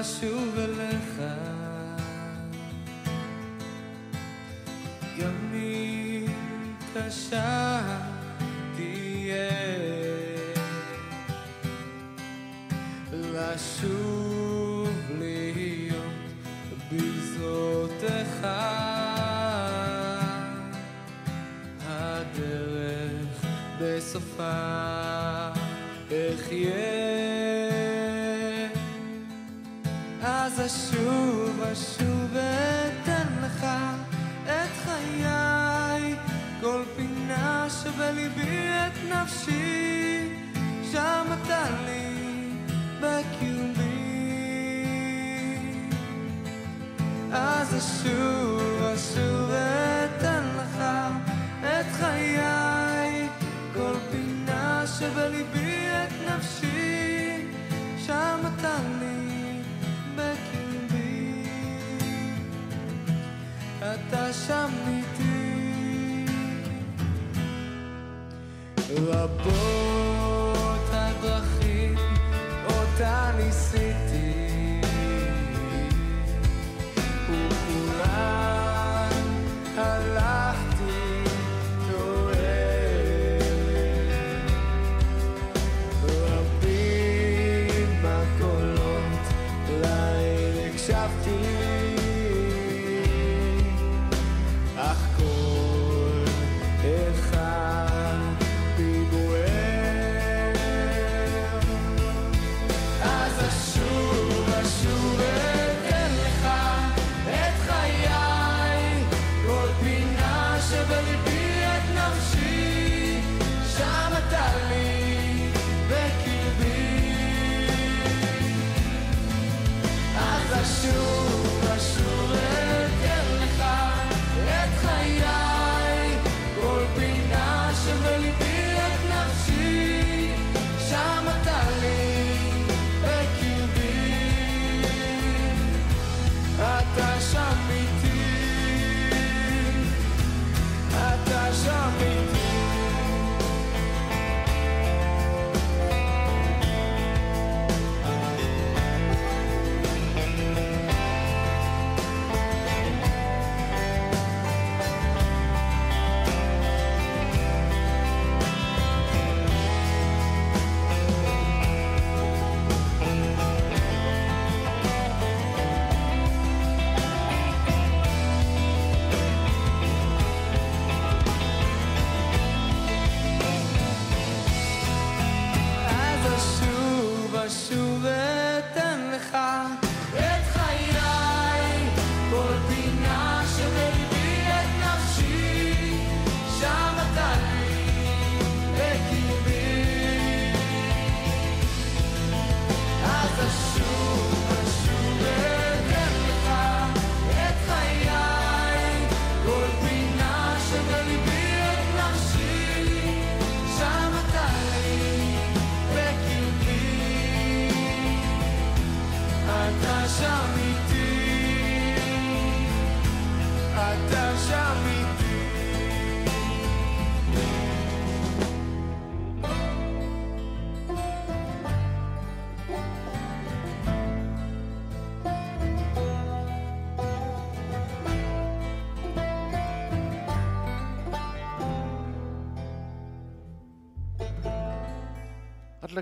אשוב אליך. ימים קשה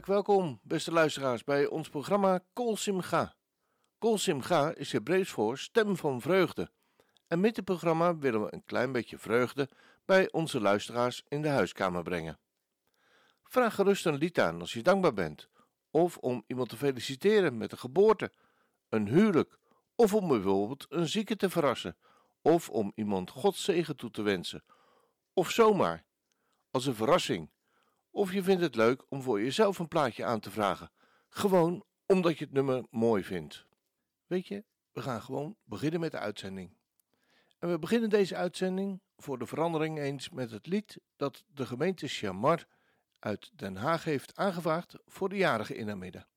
Welkom, beste luisteraars, bij ons programma Kol Simcha. Kol Simcha is Hebreeuws voor stem van vreugde. En met dit programma willen we een klein beetje vreugde bij onze luisteraars in de huiskamer brengen. Vraag gerust een lied aan als je dankbaar bent, of om iemand te feliciteren met een geboorte, een huwelijk, of om bijvoorbeeld een zieke te verrassen, of om iemand Gods zegen toe te wensen, of zomaar, als een verrassing of je vindt het leuk om voor jezelf een plaatje aan te vragen. Gewoon omdat je het nummer mooi vindt. Weet je, we gaan gewoon beginnen met de uitzending. En we beginnen deze uitzending voor de verandering eens met het lied dat de gemeente Chamar uit Den Haag heeft aangevraagd voor de jarigen in Namiddag.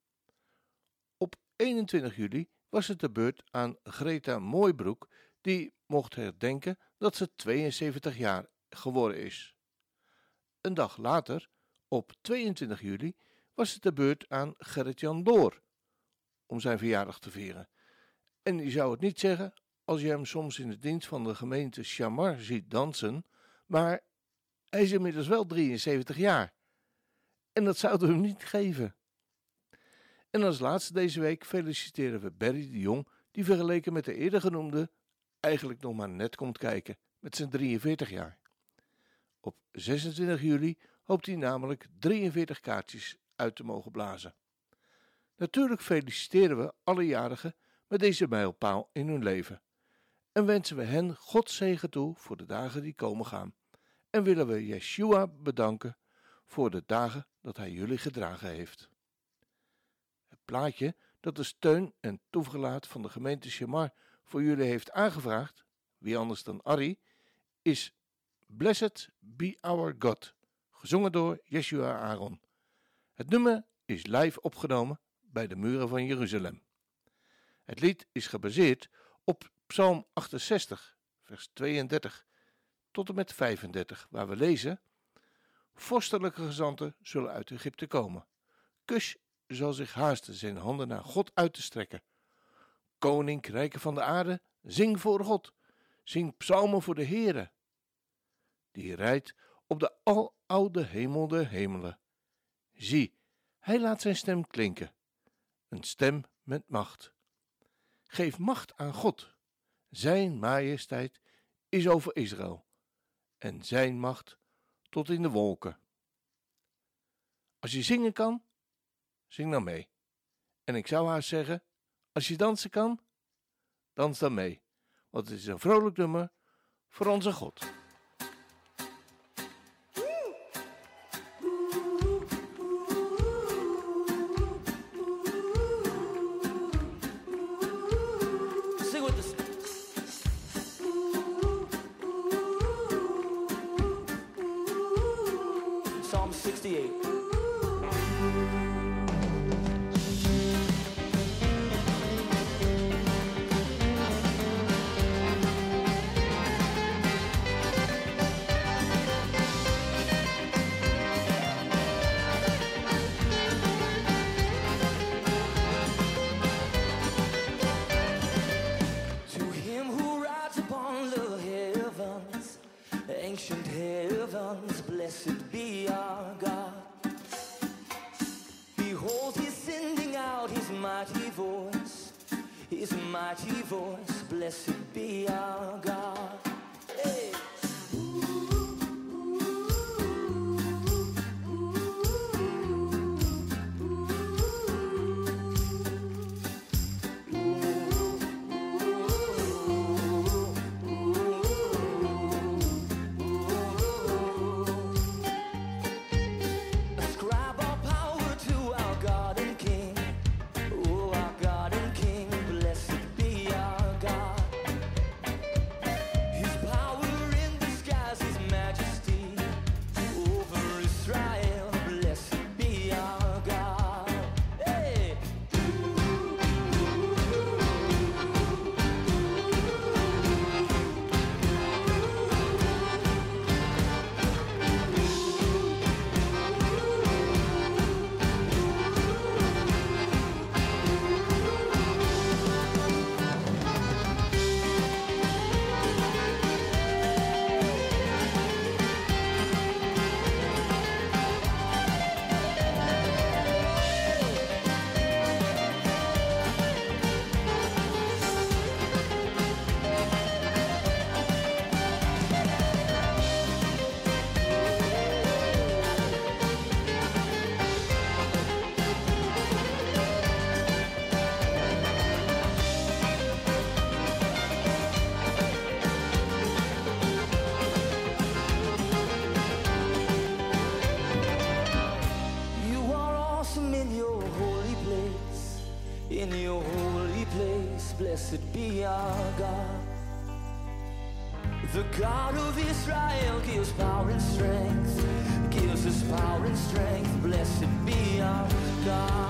Op 21 juli was het de beurt aan Greta Mooibroek, die mocht herdenken dat ze 72 jaar geworden is. Een dag later, op 22 juli, was het de beurt aan Gerrit-Jan Loor, om zijn verjaardag te vieren. En je zou het niet zeggen als je hem soms in de dienst van de gemeente Chamar ziet dansen, maar hij is inmiddels wel 73 jaar. En dat zouden we hem niet geven. En als laatste deze week feliciteren we Barry de Jong, die vergeleken met de eerder genoemde eigenlijk nog maar net komt kijken met zijn 43 jaar. Op 26 juli hoopt hij namelijk 43 kaartjes uit te mogen blazen. Natuurlijk feliciteren we alle jarigen met deze mijlpaal in hun leven en wensen we hen God zegen toe voor de dagen die komen gaan. En willen we Yeshua bedanken voor de dagen dat hij jullie gedragen heeft. Het plaatje dat de steun en toegelaat van de gemeente Shemar voor jullie heeft aangevraagd, wie anders dan Ari, is Blessed Be Our God, gezongen door Yeshua Aaron. Het nummer is live opgenomen bij de muren van Jeruzalem. Het lied is gebaseerd op Psalm 68, vers 32 tot en met 35, waar we lezen: Vorstelijke gezanten zullen uit Egypte komen. Kush zal zich haasten zijn handen naar God uit te strekken. Koninkrijken van de aarde, zing voor God. Zing psalmen voor de Heere. Die rijdt op de aloude hemel der hemelen. Zie, hij laat zijn stem klinken. Een stem met macht. Geef macht aan God. Zijn majesteit is over Israël. En zijn macht tot in de wolken. Als je zingen kan, zing dan mee. En ik zou haar zeggen, als je dansen kan, dans dan mee. Want het is een vrolijk nummer voor onze God. Mighty voice, his mighty voice, blessed be our God. Blessed be our God. The God of Israel gives power and strength. Gives us power and strength. Blessed be our God.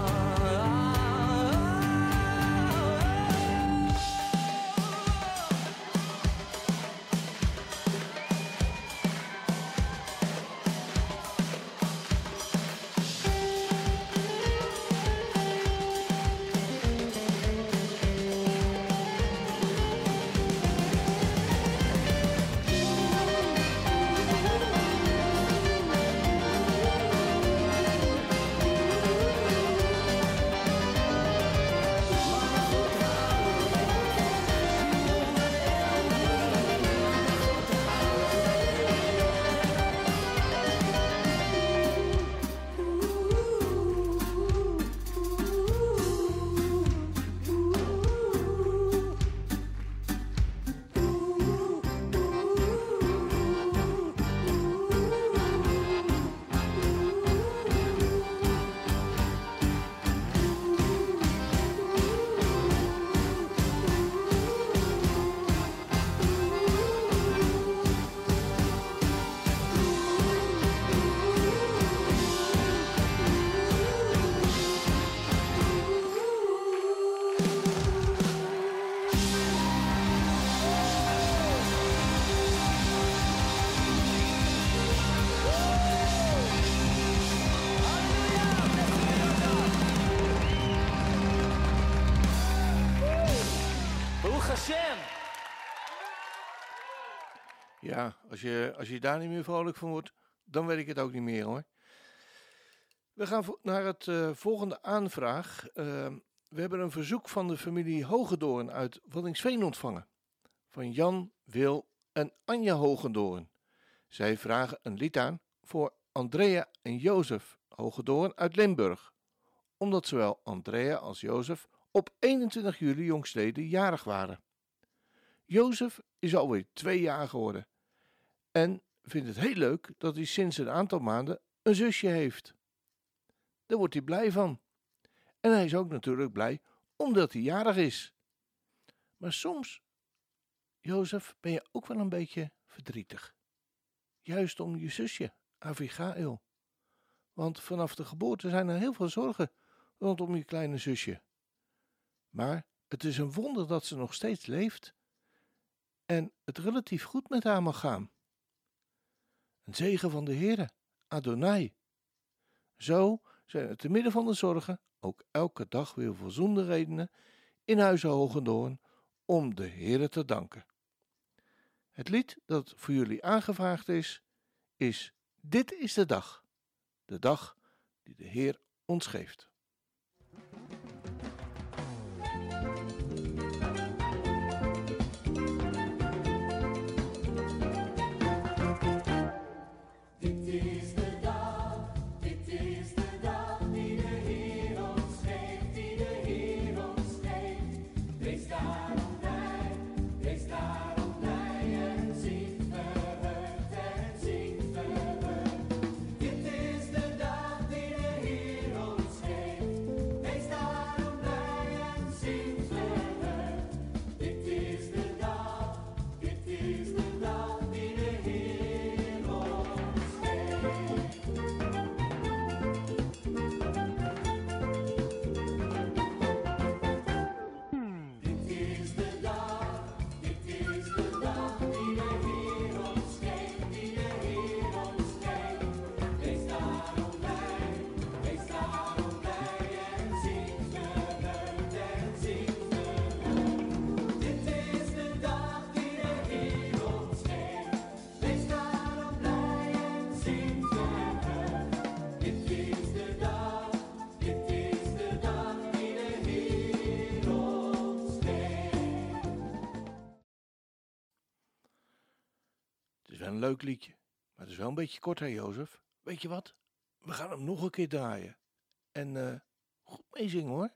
Als je, als je daar niet meer vrolijk van wordt, dan weet ik het ook niet meer hoor. We gaan naar het eh, volgende aanvraag. Eh, we hebben een verzoek van de familie Hogedoorn uit Waddinxveen ontvangen. Van Jan, Wil en Anja Hogedoorn. Zij vragen een lied aan voor Andrea en Jozef Hogedoorn uit Limburg. Omdat zowel Andrea als Jozef op 21 juli jongstleden jarig waren. Jozef is alweer twee jaar geworden en vindt het heel leuk dat hij sinds een aantal maanden een zusje heeft. Daar wordt hij blij van. En hij is ook natuurlijk blij omdat hij jarig is. Maar soms, Jozef, ben je ook wel een beetje verdrietig. Juist om je zusje, Avigail. Want vanaf de geboorte zijn er heel veel zorgen rondom je kleine zusje. Maar het is een wonder dat ze nog steeds leeft en het relatief goed met haar mag gaan. Een zegen van de Heere, Adonai. Zo zijn er te midden van de zorgen ook elke dag weer voldoende redenen in Huizen Hogendoorn om de Heere te danken. Het lied dat voor jullie aangevraagd is, is Dit is de dag, de dag die de Heer ons geeft. Een leuk liedje, maar het is wel een beetje kort, hè, Jozef? Weet je wat? We gaan hem nog een keer draaien. En eh goed meezingen hoor.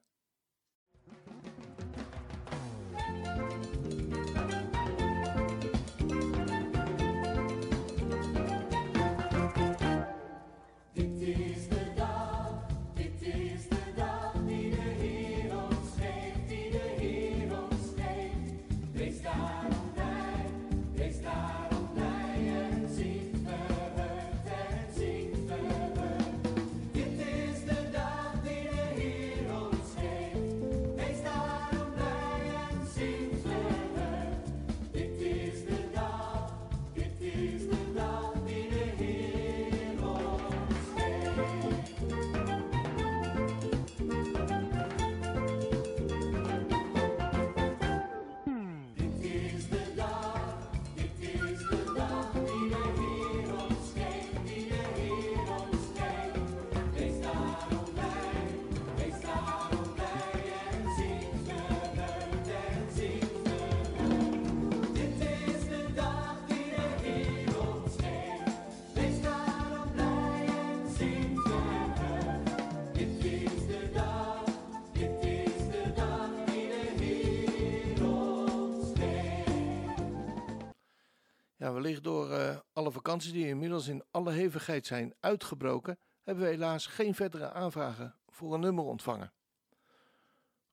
Vakanties die inmiddels in alle hevigheid zijn uitgebroken, hebben we helaas geen verdere aanvragen voor een nummer ontvangen.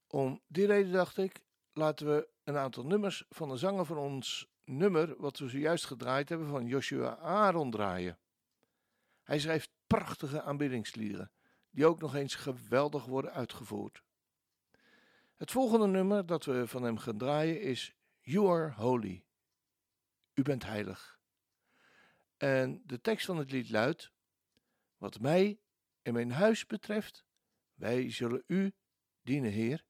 Om die reden dacht ik, laten we een aantal nummers van de zanger van ons nummer, wat we zojuist gedraaid hebben, van Joshua Aaron draaien. Hij schrijft prachtige aanbiddingsliederen, die ook nog eens geweldig worden uitgevoerd. Het volgende nummer dat we van hem gaan draaien is You Are Holy. U bent heilig. En de tekst van het lied luidt: Wat mij en mijn huis betreft, wij zullen u dienen, Heer,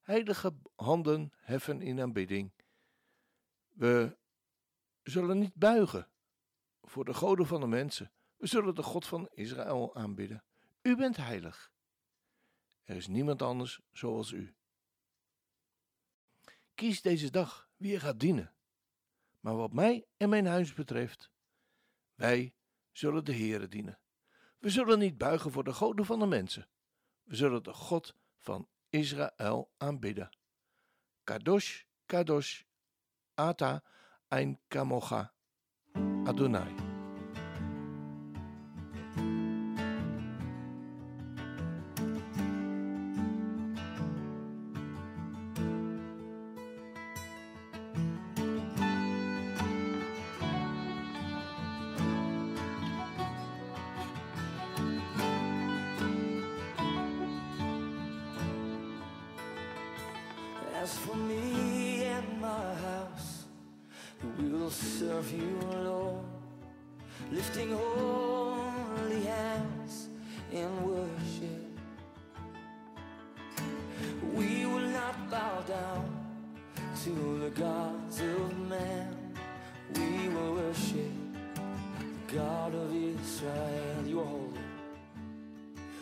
heilige handen heffen in aanbidding We zullen niet buigen voor de goden van de mensen. We zullen de God van Israël aanbidden. U bent heilig. Er is niemand anders zoals u. Kies deze dag wie je gaat dienen. Maar wat mij en mijn huis betreft, wij zullen de Heere dienen. We zullen niet buigen voor de goden van de mensen. We zullen de God van Israël aanbidden. Kadosh, Kadosh, Ata, Ein Kamocha, Adonai. Lifting holy hands in worship. We will not bow down to the gods of man. We will worship the God of Israel. You are holy.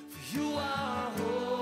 For you are holy.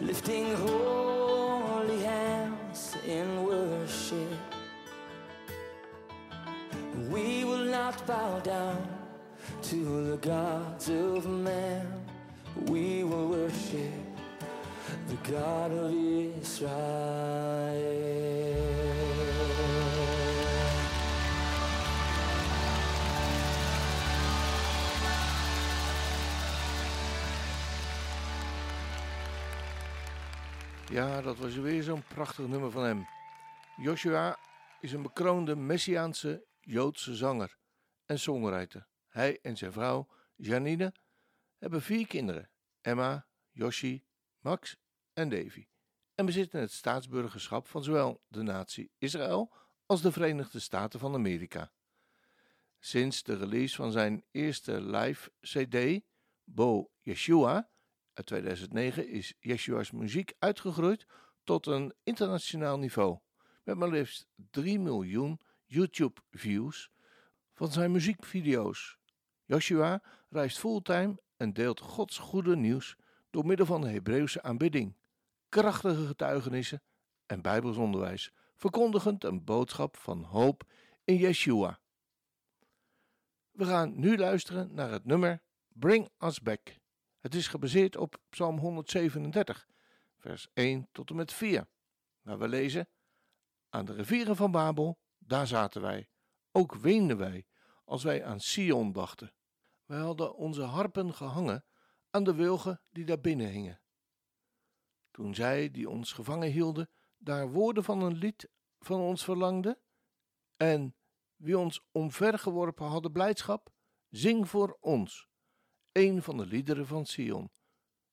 Lifting holy hands in worship. We will not bow down to the gods of man. We will worship the God of Israel. Ja, dat was weer zo'n prachtig nummer van hem. Joshua is een bekroonde Messiaanse Joodse zanger en songwriter. Hij en zijn vrouw Janine hebben vier kinderen: Emma, Yoshi, Max en Davy. En bezitten het staatsburgerschap van zowel de natie Israël als de Verenigde Staten van Amerika. Sinds de release van zijn eerste live CD, Bo Yeshua, uit 2009 is Yeshua's muziek uitgegroeid tot een internationaal niveau, met maar liefst 3 miljoen YouTube-views van zijn muziekvideo's. Joshua reist fulltime en deelt Gods goede nieuws door middel van de Hebreeuwse aanbidding, krachtige getuigenissen en bijbelsonderwijs, verkondigend een boodschap van hoop in Yeshua. We gaan nu luisteren naar het nummer Bring Us Back. Het is gebaseerd op Psalm 137, vers 1 tot en met 4, waar we lezen: Aan de rivieren van Babel, daar zaten wij. Ook weenden wij als wij aan Sion dachten. Wij hadden onze harpen gehangen aan de wilgen die daar binnen hingen. Toen zij die ons gevangen hielden, daar woorden van een lied van ons verlangden, en wie ons omvergeworpen hadden blijdschap, zing voor ons een van de liederen van Sion.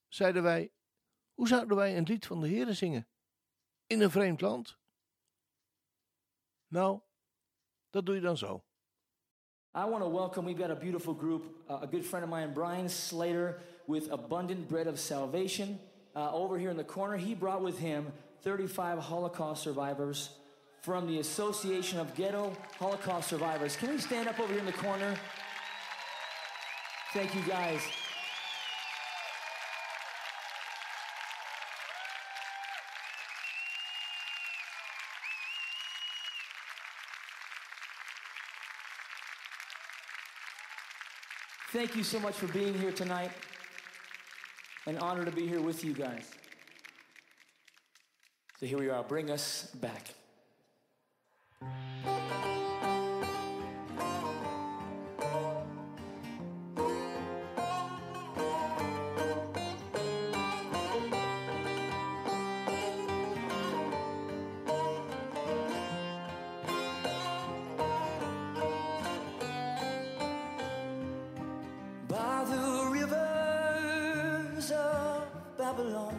Zeiden wij, hoe zouden wij een lied van de Heere zingen? In een vreemd land? Nou, dat doe je dan zo. I want to welcome, we've got a beautiful group, uh, a good friend of mine, Brian Slater, with Abundant Bread of Salvation. Uh, over here in the corner, he brought with him 35 Holocaust survivors from the Association of Ghetto Holocaust Survivors. Can we stand up over here in the corner? Thank you, guys. Thank you so much for being here tonight. An honor to be here with you guys. So here we are. Bring us back. Of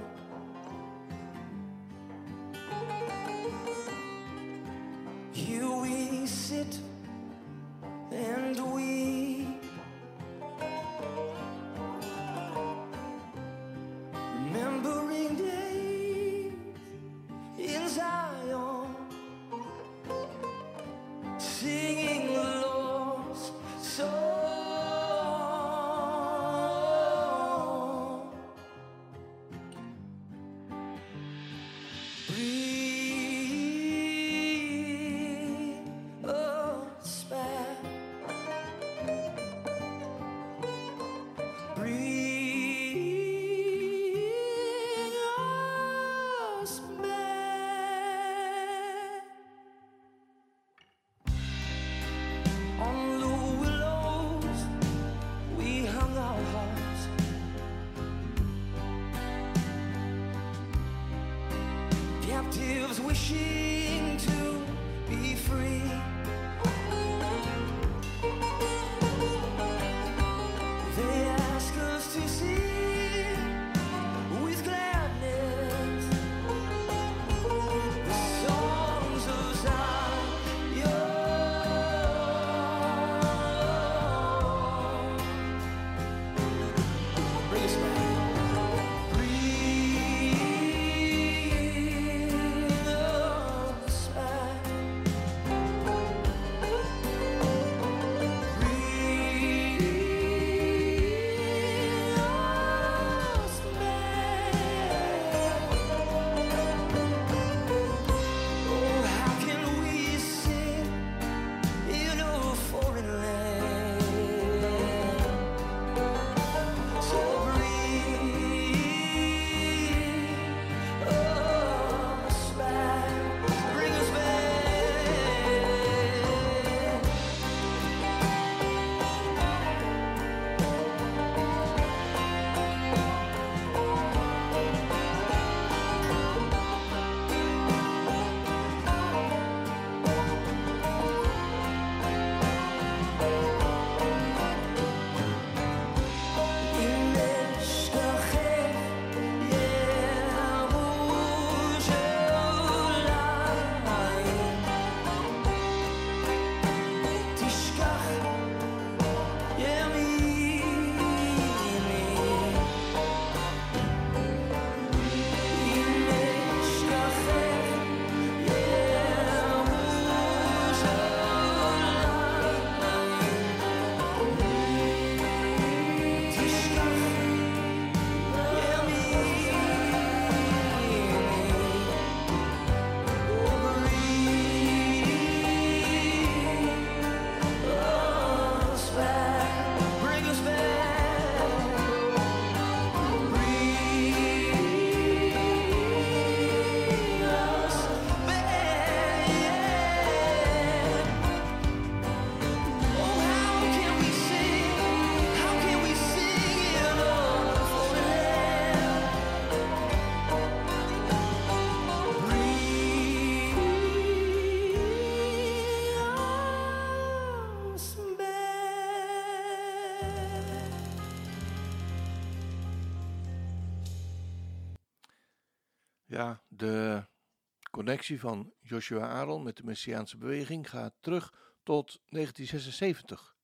connectie van Joshua Aaron met de Messiaanse beweging gaat terug tot 1976.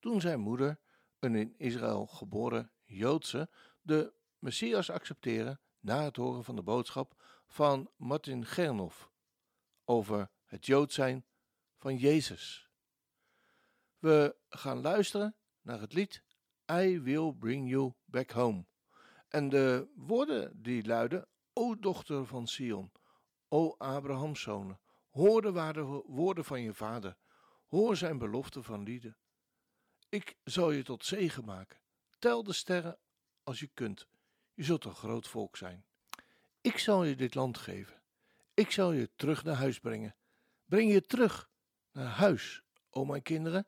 Toen zijn moeder, een in Israël geboren Joodse, de Messias accepteerde na het horen van de boodschap van Martin Gernhoff over het Jood zijn van Jezus. We gaan luisteren naar het lied I Will Bring You Back Home. En de woorden die luiden, O dochter van Sion, o Abrahams zonen, hoor de woorden van je vader, hoor zijn belofte van lieden. Ik zal je tot zegen maken, tel de sterren als je kunt, je zult een groot volk zijn. Ik zal je dit land geven, ik zal je terug naar huis brengen. Breng je terug naar huis, o mijn kinderen,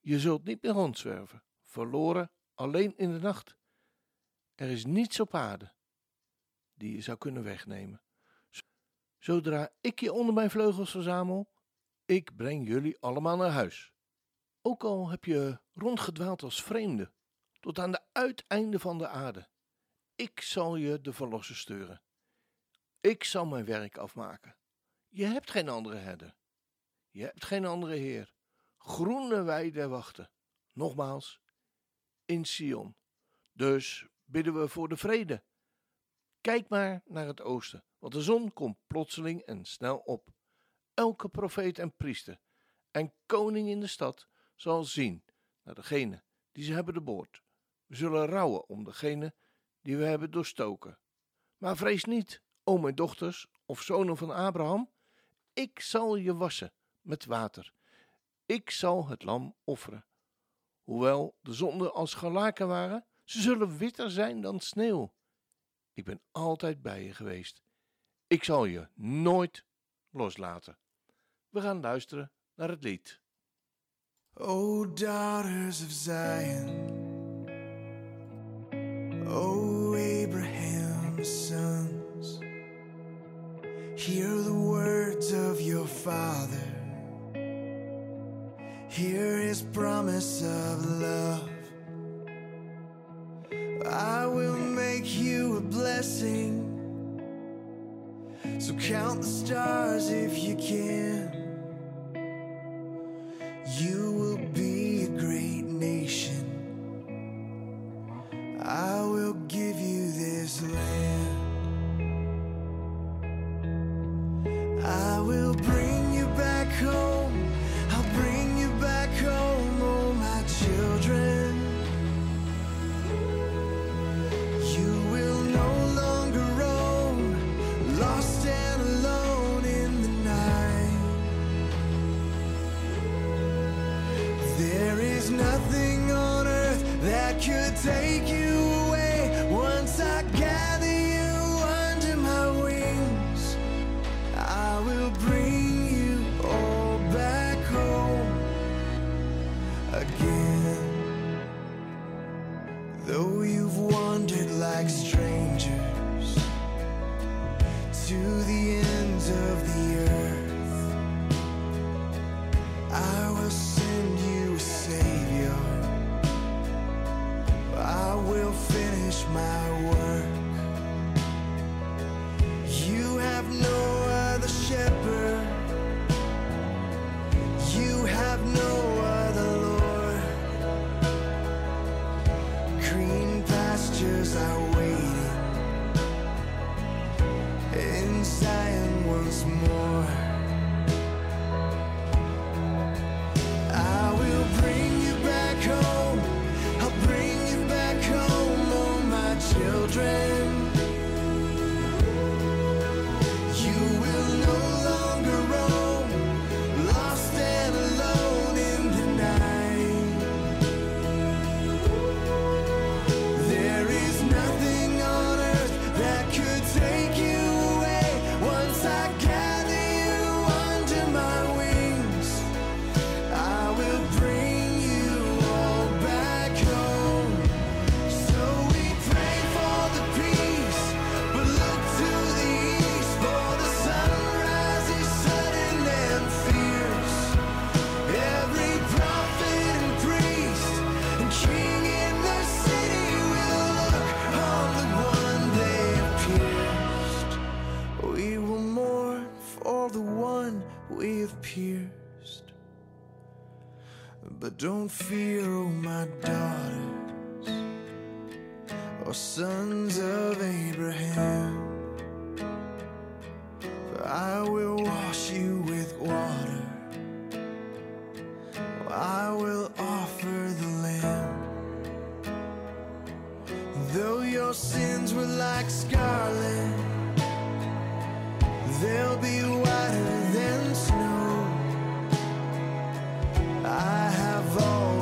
je zult niet meer rondzwerven, verloren, alleen in de nacht. Er is niets op aarde die je zou kunnen wegnemen. Zodra ik je onder mijn vleugels verzamel, ik breng jullie allemaal naar huis. Ook al heb je rondgedwaald als vreemde, tot aan de uiteinden van de aarde. Ik zal je de verlosser sturen. Ik zal mijn werk afmaken. Je hebt geen andere herder. Je hebt geen andere heer. Groene weiden wachten. Nogmaals, in Sion. Dus bidden we voor de vrede. Kijk maar naar het oosten, want de zon komt plotseling en snel op. Elke profeet en priester en koning in de stad zal zien naar degene die ze hebben doorboord. We zullen rouwen om degene die we hebben doorstoken. Maar vrees niet, o mijn dochters of zonen van Abraham, ik zal je wassen met water. Ik zal het lam offeren. Hoewel de zonden als gelaken waren, ze zullen witter zijn dan sneeuw. Ik ben altijd bij je geweest. Ik zal je nooit loslaten. We gaan luisteren naar het lied. O daughters of Zion, O Abraham's sons, hear the words of your father, hear his promise of love. I will make you a blessing. So count the stars if you can. You But don't fear, oh my daughters, or sons of Abraham. For I will wash you with water. I will offer the Lamb. Though your sins were like scarlet, they'll be whiter than snow. I of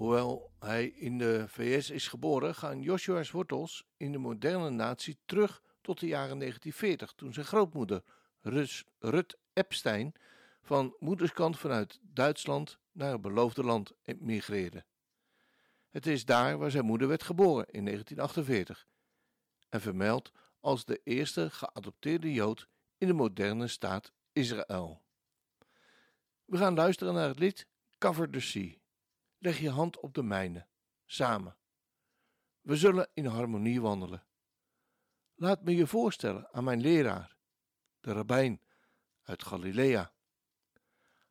hoewel hij in de VS is geboren, gaan Joshua's wortels in de moderne natie terug tot de jaren 1940, toen zijn grootmoeder Rus, Rut Epstein van moederskant vanuit Duitsland naar het beloofde land migreerde. Het is daar waar zijn moeder werd geboren in 1948 en vermeld als de eerste geadopteerde Jood in de moderne staat Israël. We gaan luisteren naar het lied Cover the Sea. Leg je hand op de mijne, samen. We zullen in harmonie wandelen. Laat me je voorstellen aan mijn leraar, de rabbijn uit Galilea.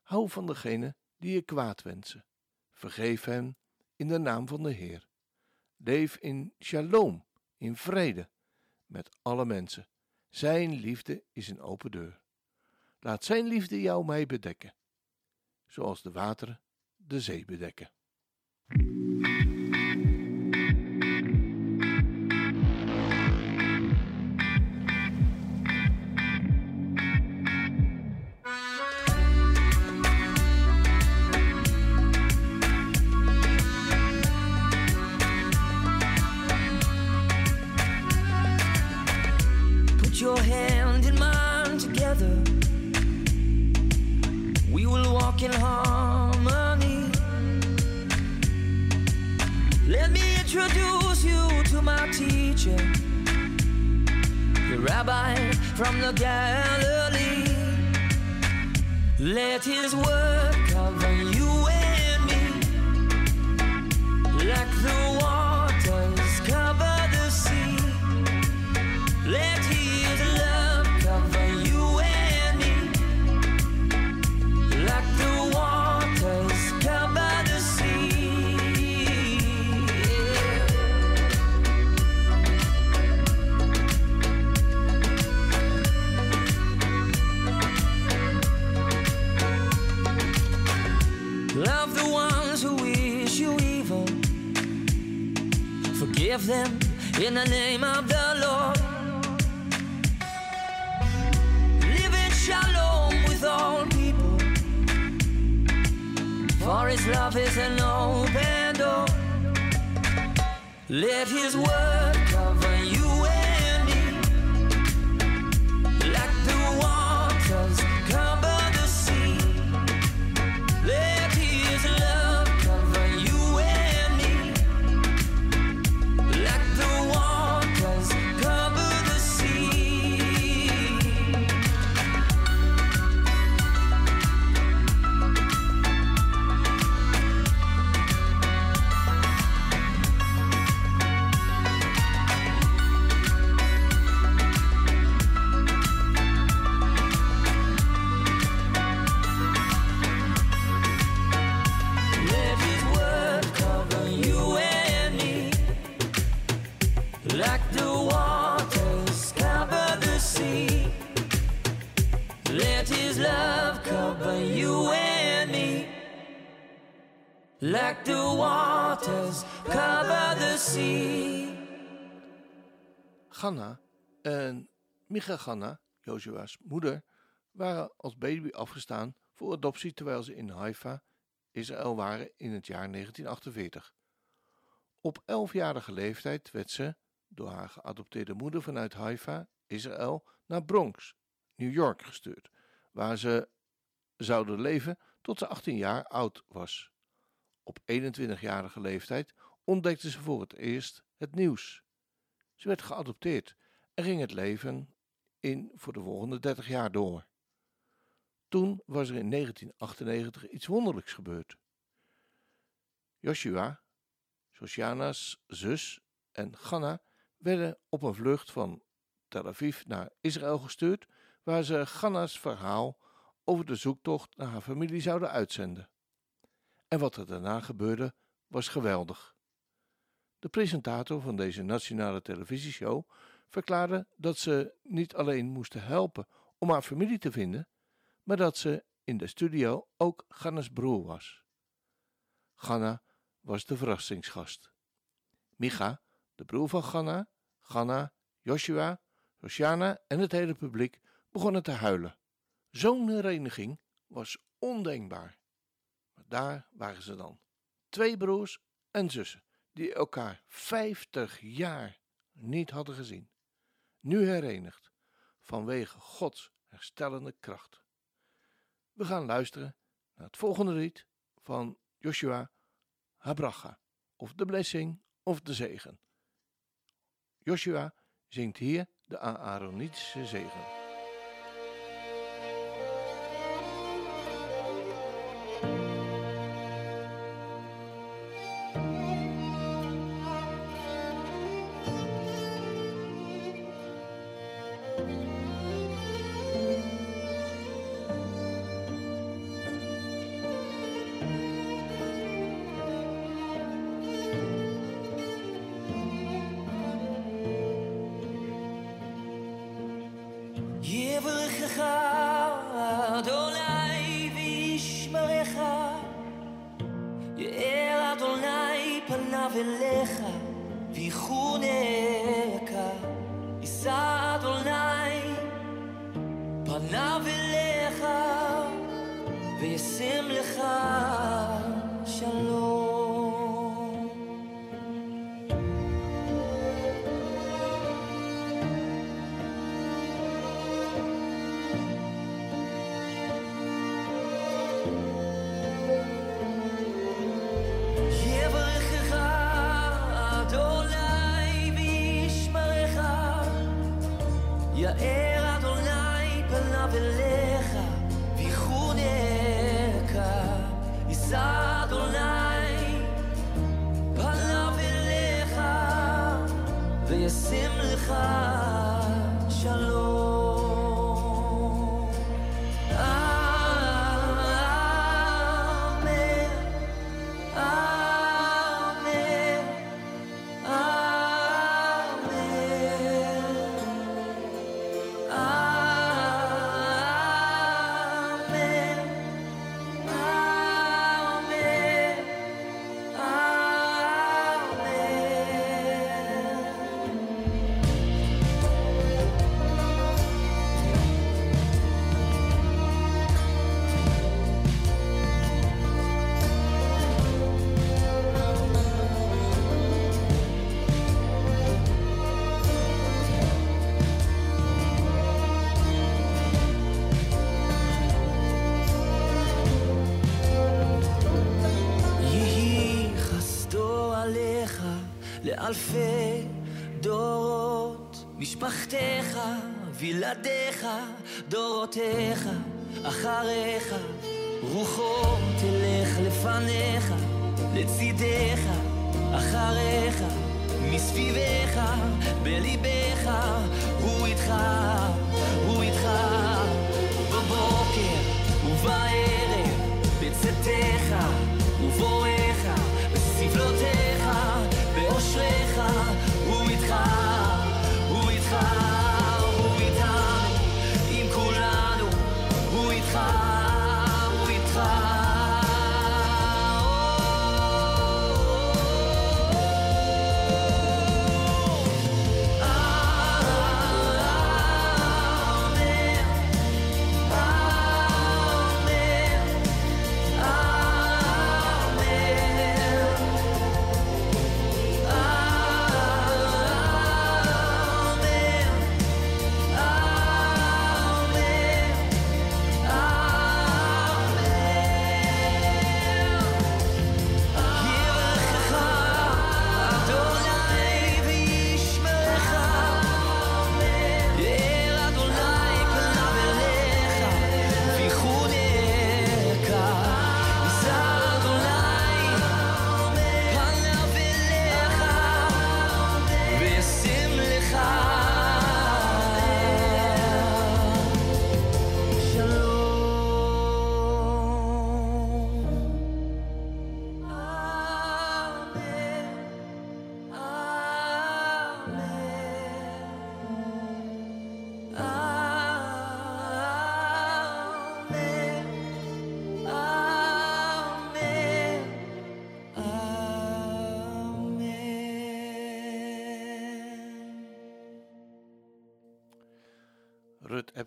Hou van degene die je kwaad wensen. Vergeef hen in de naam van de Heer. Leef in shalom, in vrede, met alle mensen. Zijn liefde is een open deur. Laat zijn liefde jou mij bedekken, zoals de wateren de zee bedekken. Introduce you to my teacher, the rabbi from the Galilee. Let his word cover you and me like the waters Forgive them in the name of the Lord. Live in shalom with all people. For his love is an open door. Let his word like the waters cover the sea. Ganna en Micha Ganna, Joshua's moeder, waren als baby afgestaan voor adoptie terwijl ze in Haifa, Israël waren in het jaar 1948. Op elfjarige leeftijd werd ze, door haar geadopteerde moeder vanuit Haifa, Israël, naar Bronx, New York gestuurd, waar ze zouden leven tot ze 18 jaar oud was. Op 21-jarige leeftijd ontdekte ze voor het eerst het nieuws. Ze werd geadopteerd en ging het leven in voor de volgende 30 jaar door. Toen was er in 1998 iets wonderlijks gebeurd. Joshua, Josiana's zus en Ganna werden op een vlucht van Tel Aviv naar Israël gestuurd, waar ze Ganna's verhaal over de zoektocht naar haar familie zouden uitzenden. En wat er daarna gebeurde, was geweldig. De presentator van deze nationale televisieshow verklaarde dat ze niet alleen moesten helpen om haar familie te vinden, maar dat ze in de studio ook Ganna's broer was. Ganna was de verrassingsgast. Micha, de broer van Ganna, Ganna, Joshua, Josiana en het hele publiek begonnen te huilen. Zo'n hereniging was ondenkbaar. Daar waren ze dan. Twee broers en zussen die elkaar vijftig jaar niet hadden gezien. Nu herenigd vanwege Gods herstellende kracht. We gaan luisteren naar het volgende lied van Joshua Habracha, of de blessing of de zegen. Joshua zingt hier de Aaronitische zegen. לאלפי דורות, משפחתך, וילדיך, דורותיך, אחריך, רוחו תלך לפניך, לצידך, אחריך, מסביבך, בליבך, הוא איתך, הוא איתך, בבוקר ובערב, בצאתך ובואך,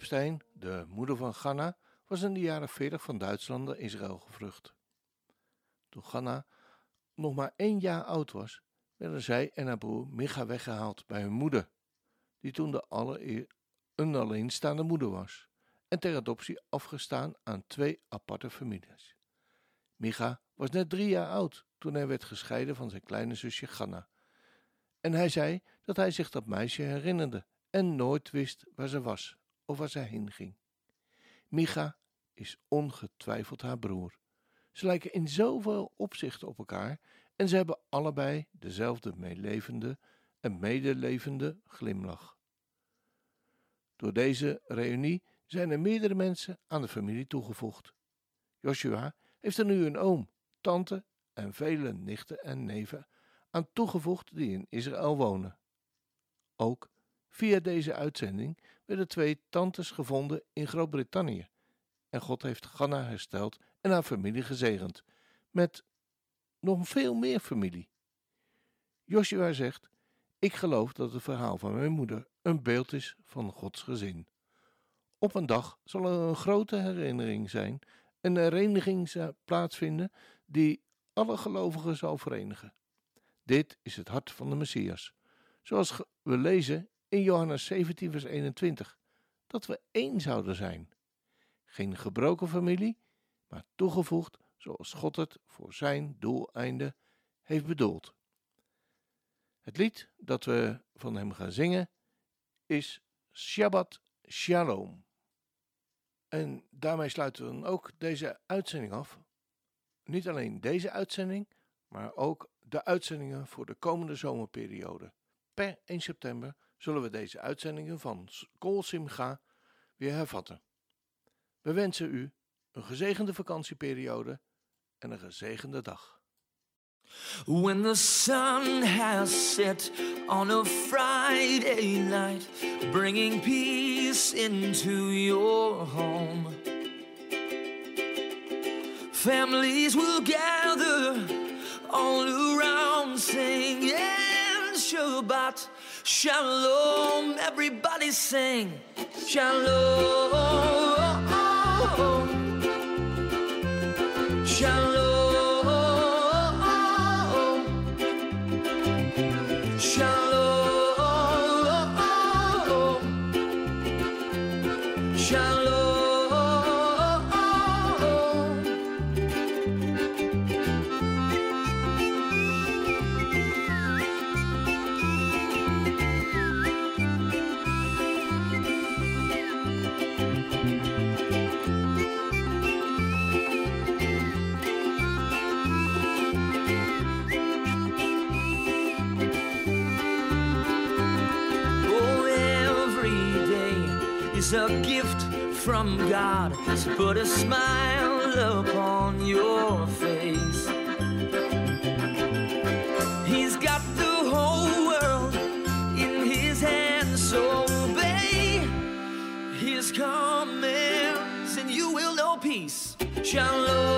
De moeder van Ganna, was in de jaren 40 van Duitsland naar Israël gevlucht. Toen Ganna nog maar één jaar oud was, werden zij en haar broer Micha weggehaald bij hun moeder, die toen de allereer een alleenstaande moeder was en ter adoptie afgestaan aan twee aparte families. Micha was net drie jaar oud toen hij werd gescheiden van zijn kleine zusje Ganna. En hij zei dat hij zich dat meisje herinnerde en nooit wist waar ze was waar ze heen ging. Micha is ongetwijfeld haar broer. Ze lijken in zoveel opzichten op elkaar en ze hebben allebei dezelfde meelevende en medelevende glimlach. Door deze reunie zijn er meerdere mensen aan de familie toegevoegd. Joshua heeft er nu een oom, tante en vele nichten en neven aan toegevoegd die in Israël wonen. Ook via deze uitzending werden twee tantes gevonden in Groot-Brittannië en God heeft Ganna hersteld en haar familie gezegend met nog veel meer familie. Joshua zegt: Ik geloof dat het verhaal van mijn moeder een beeld is van Gods gezin. Op een dag zal er een grote herinnering zijn, een hereniging plaatsvinden die alle gelovigen zal verenigen. Dit is het hart van de Messias. Zoals we lezen in Johannes 17, vers 21, dat we één zouden zijn. Geen gebroken familie, maar toegevoegd zoals God het voor zijn doeleinde heeft bedoeld. Het lied dat we van hem gaan zingen is Shabbat Shalom. En daarmee sluiten we dan ook deze uitzending af. Niet alleen deze uitzending, maar ook de uitzendingen voor de komende zomerperiode. Per 1 september zullen we deze uitzendingen van Kol Simcha weer hervatten. We wensen u een gezegende vakantieperiode en een gezegende dag. When the sun has set on a Friday night, bringing peace into your home, families will gather all around singing Shabbat Shalom. Everybody sing Shalom. Shalom. A gift from God. So put a smile upon your face. He's got the whole world in his hands, so obey his commands, and you will know peace. Shalom.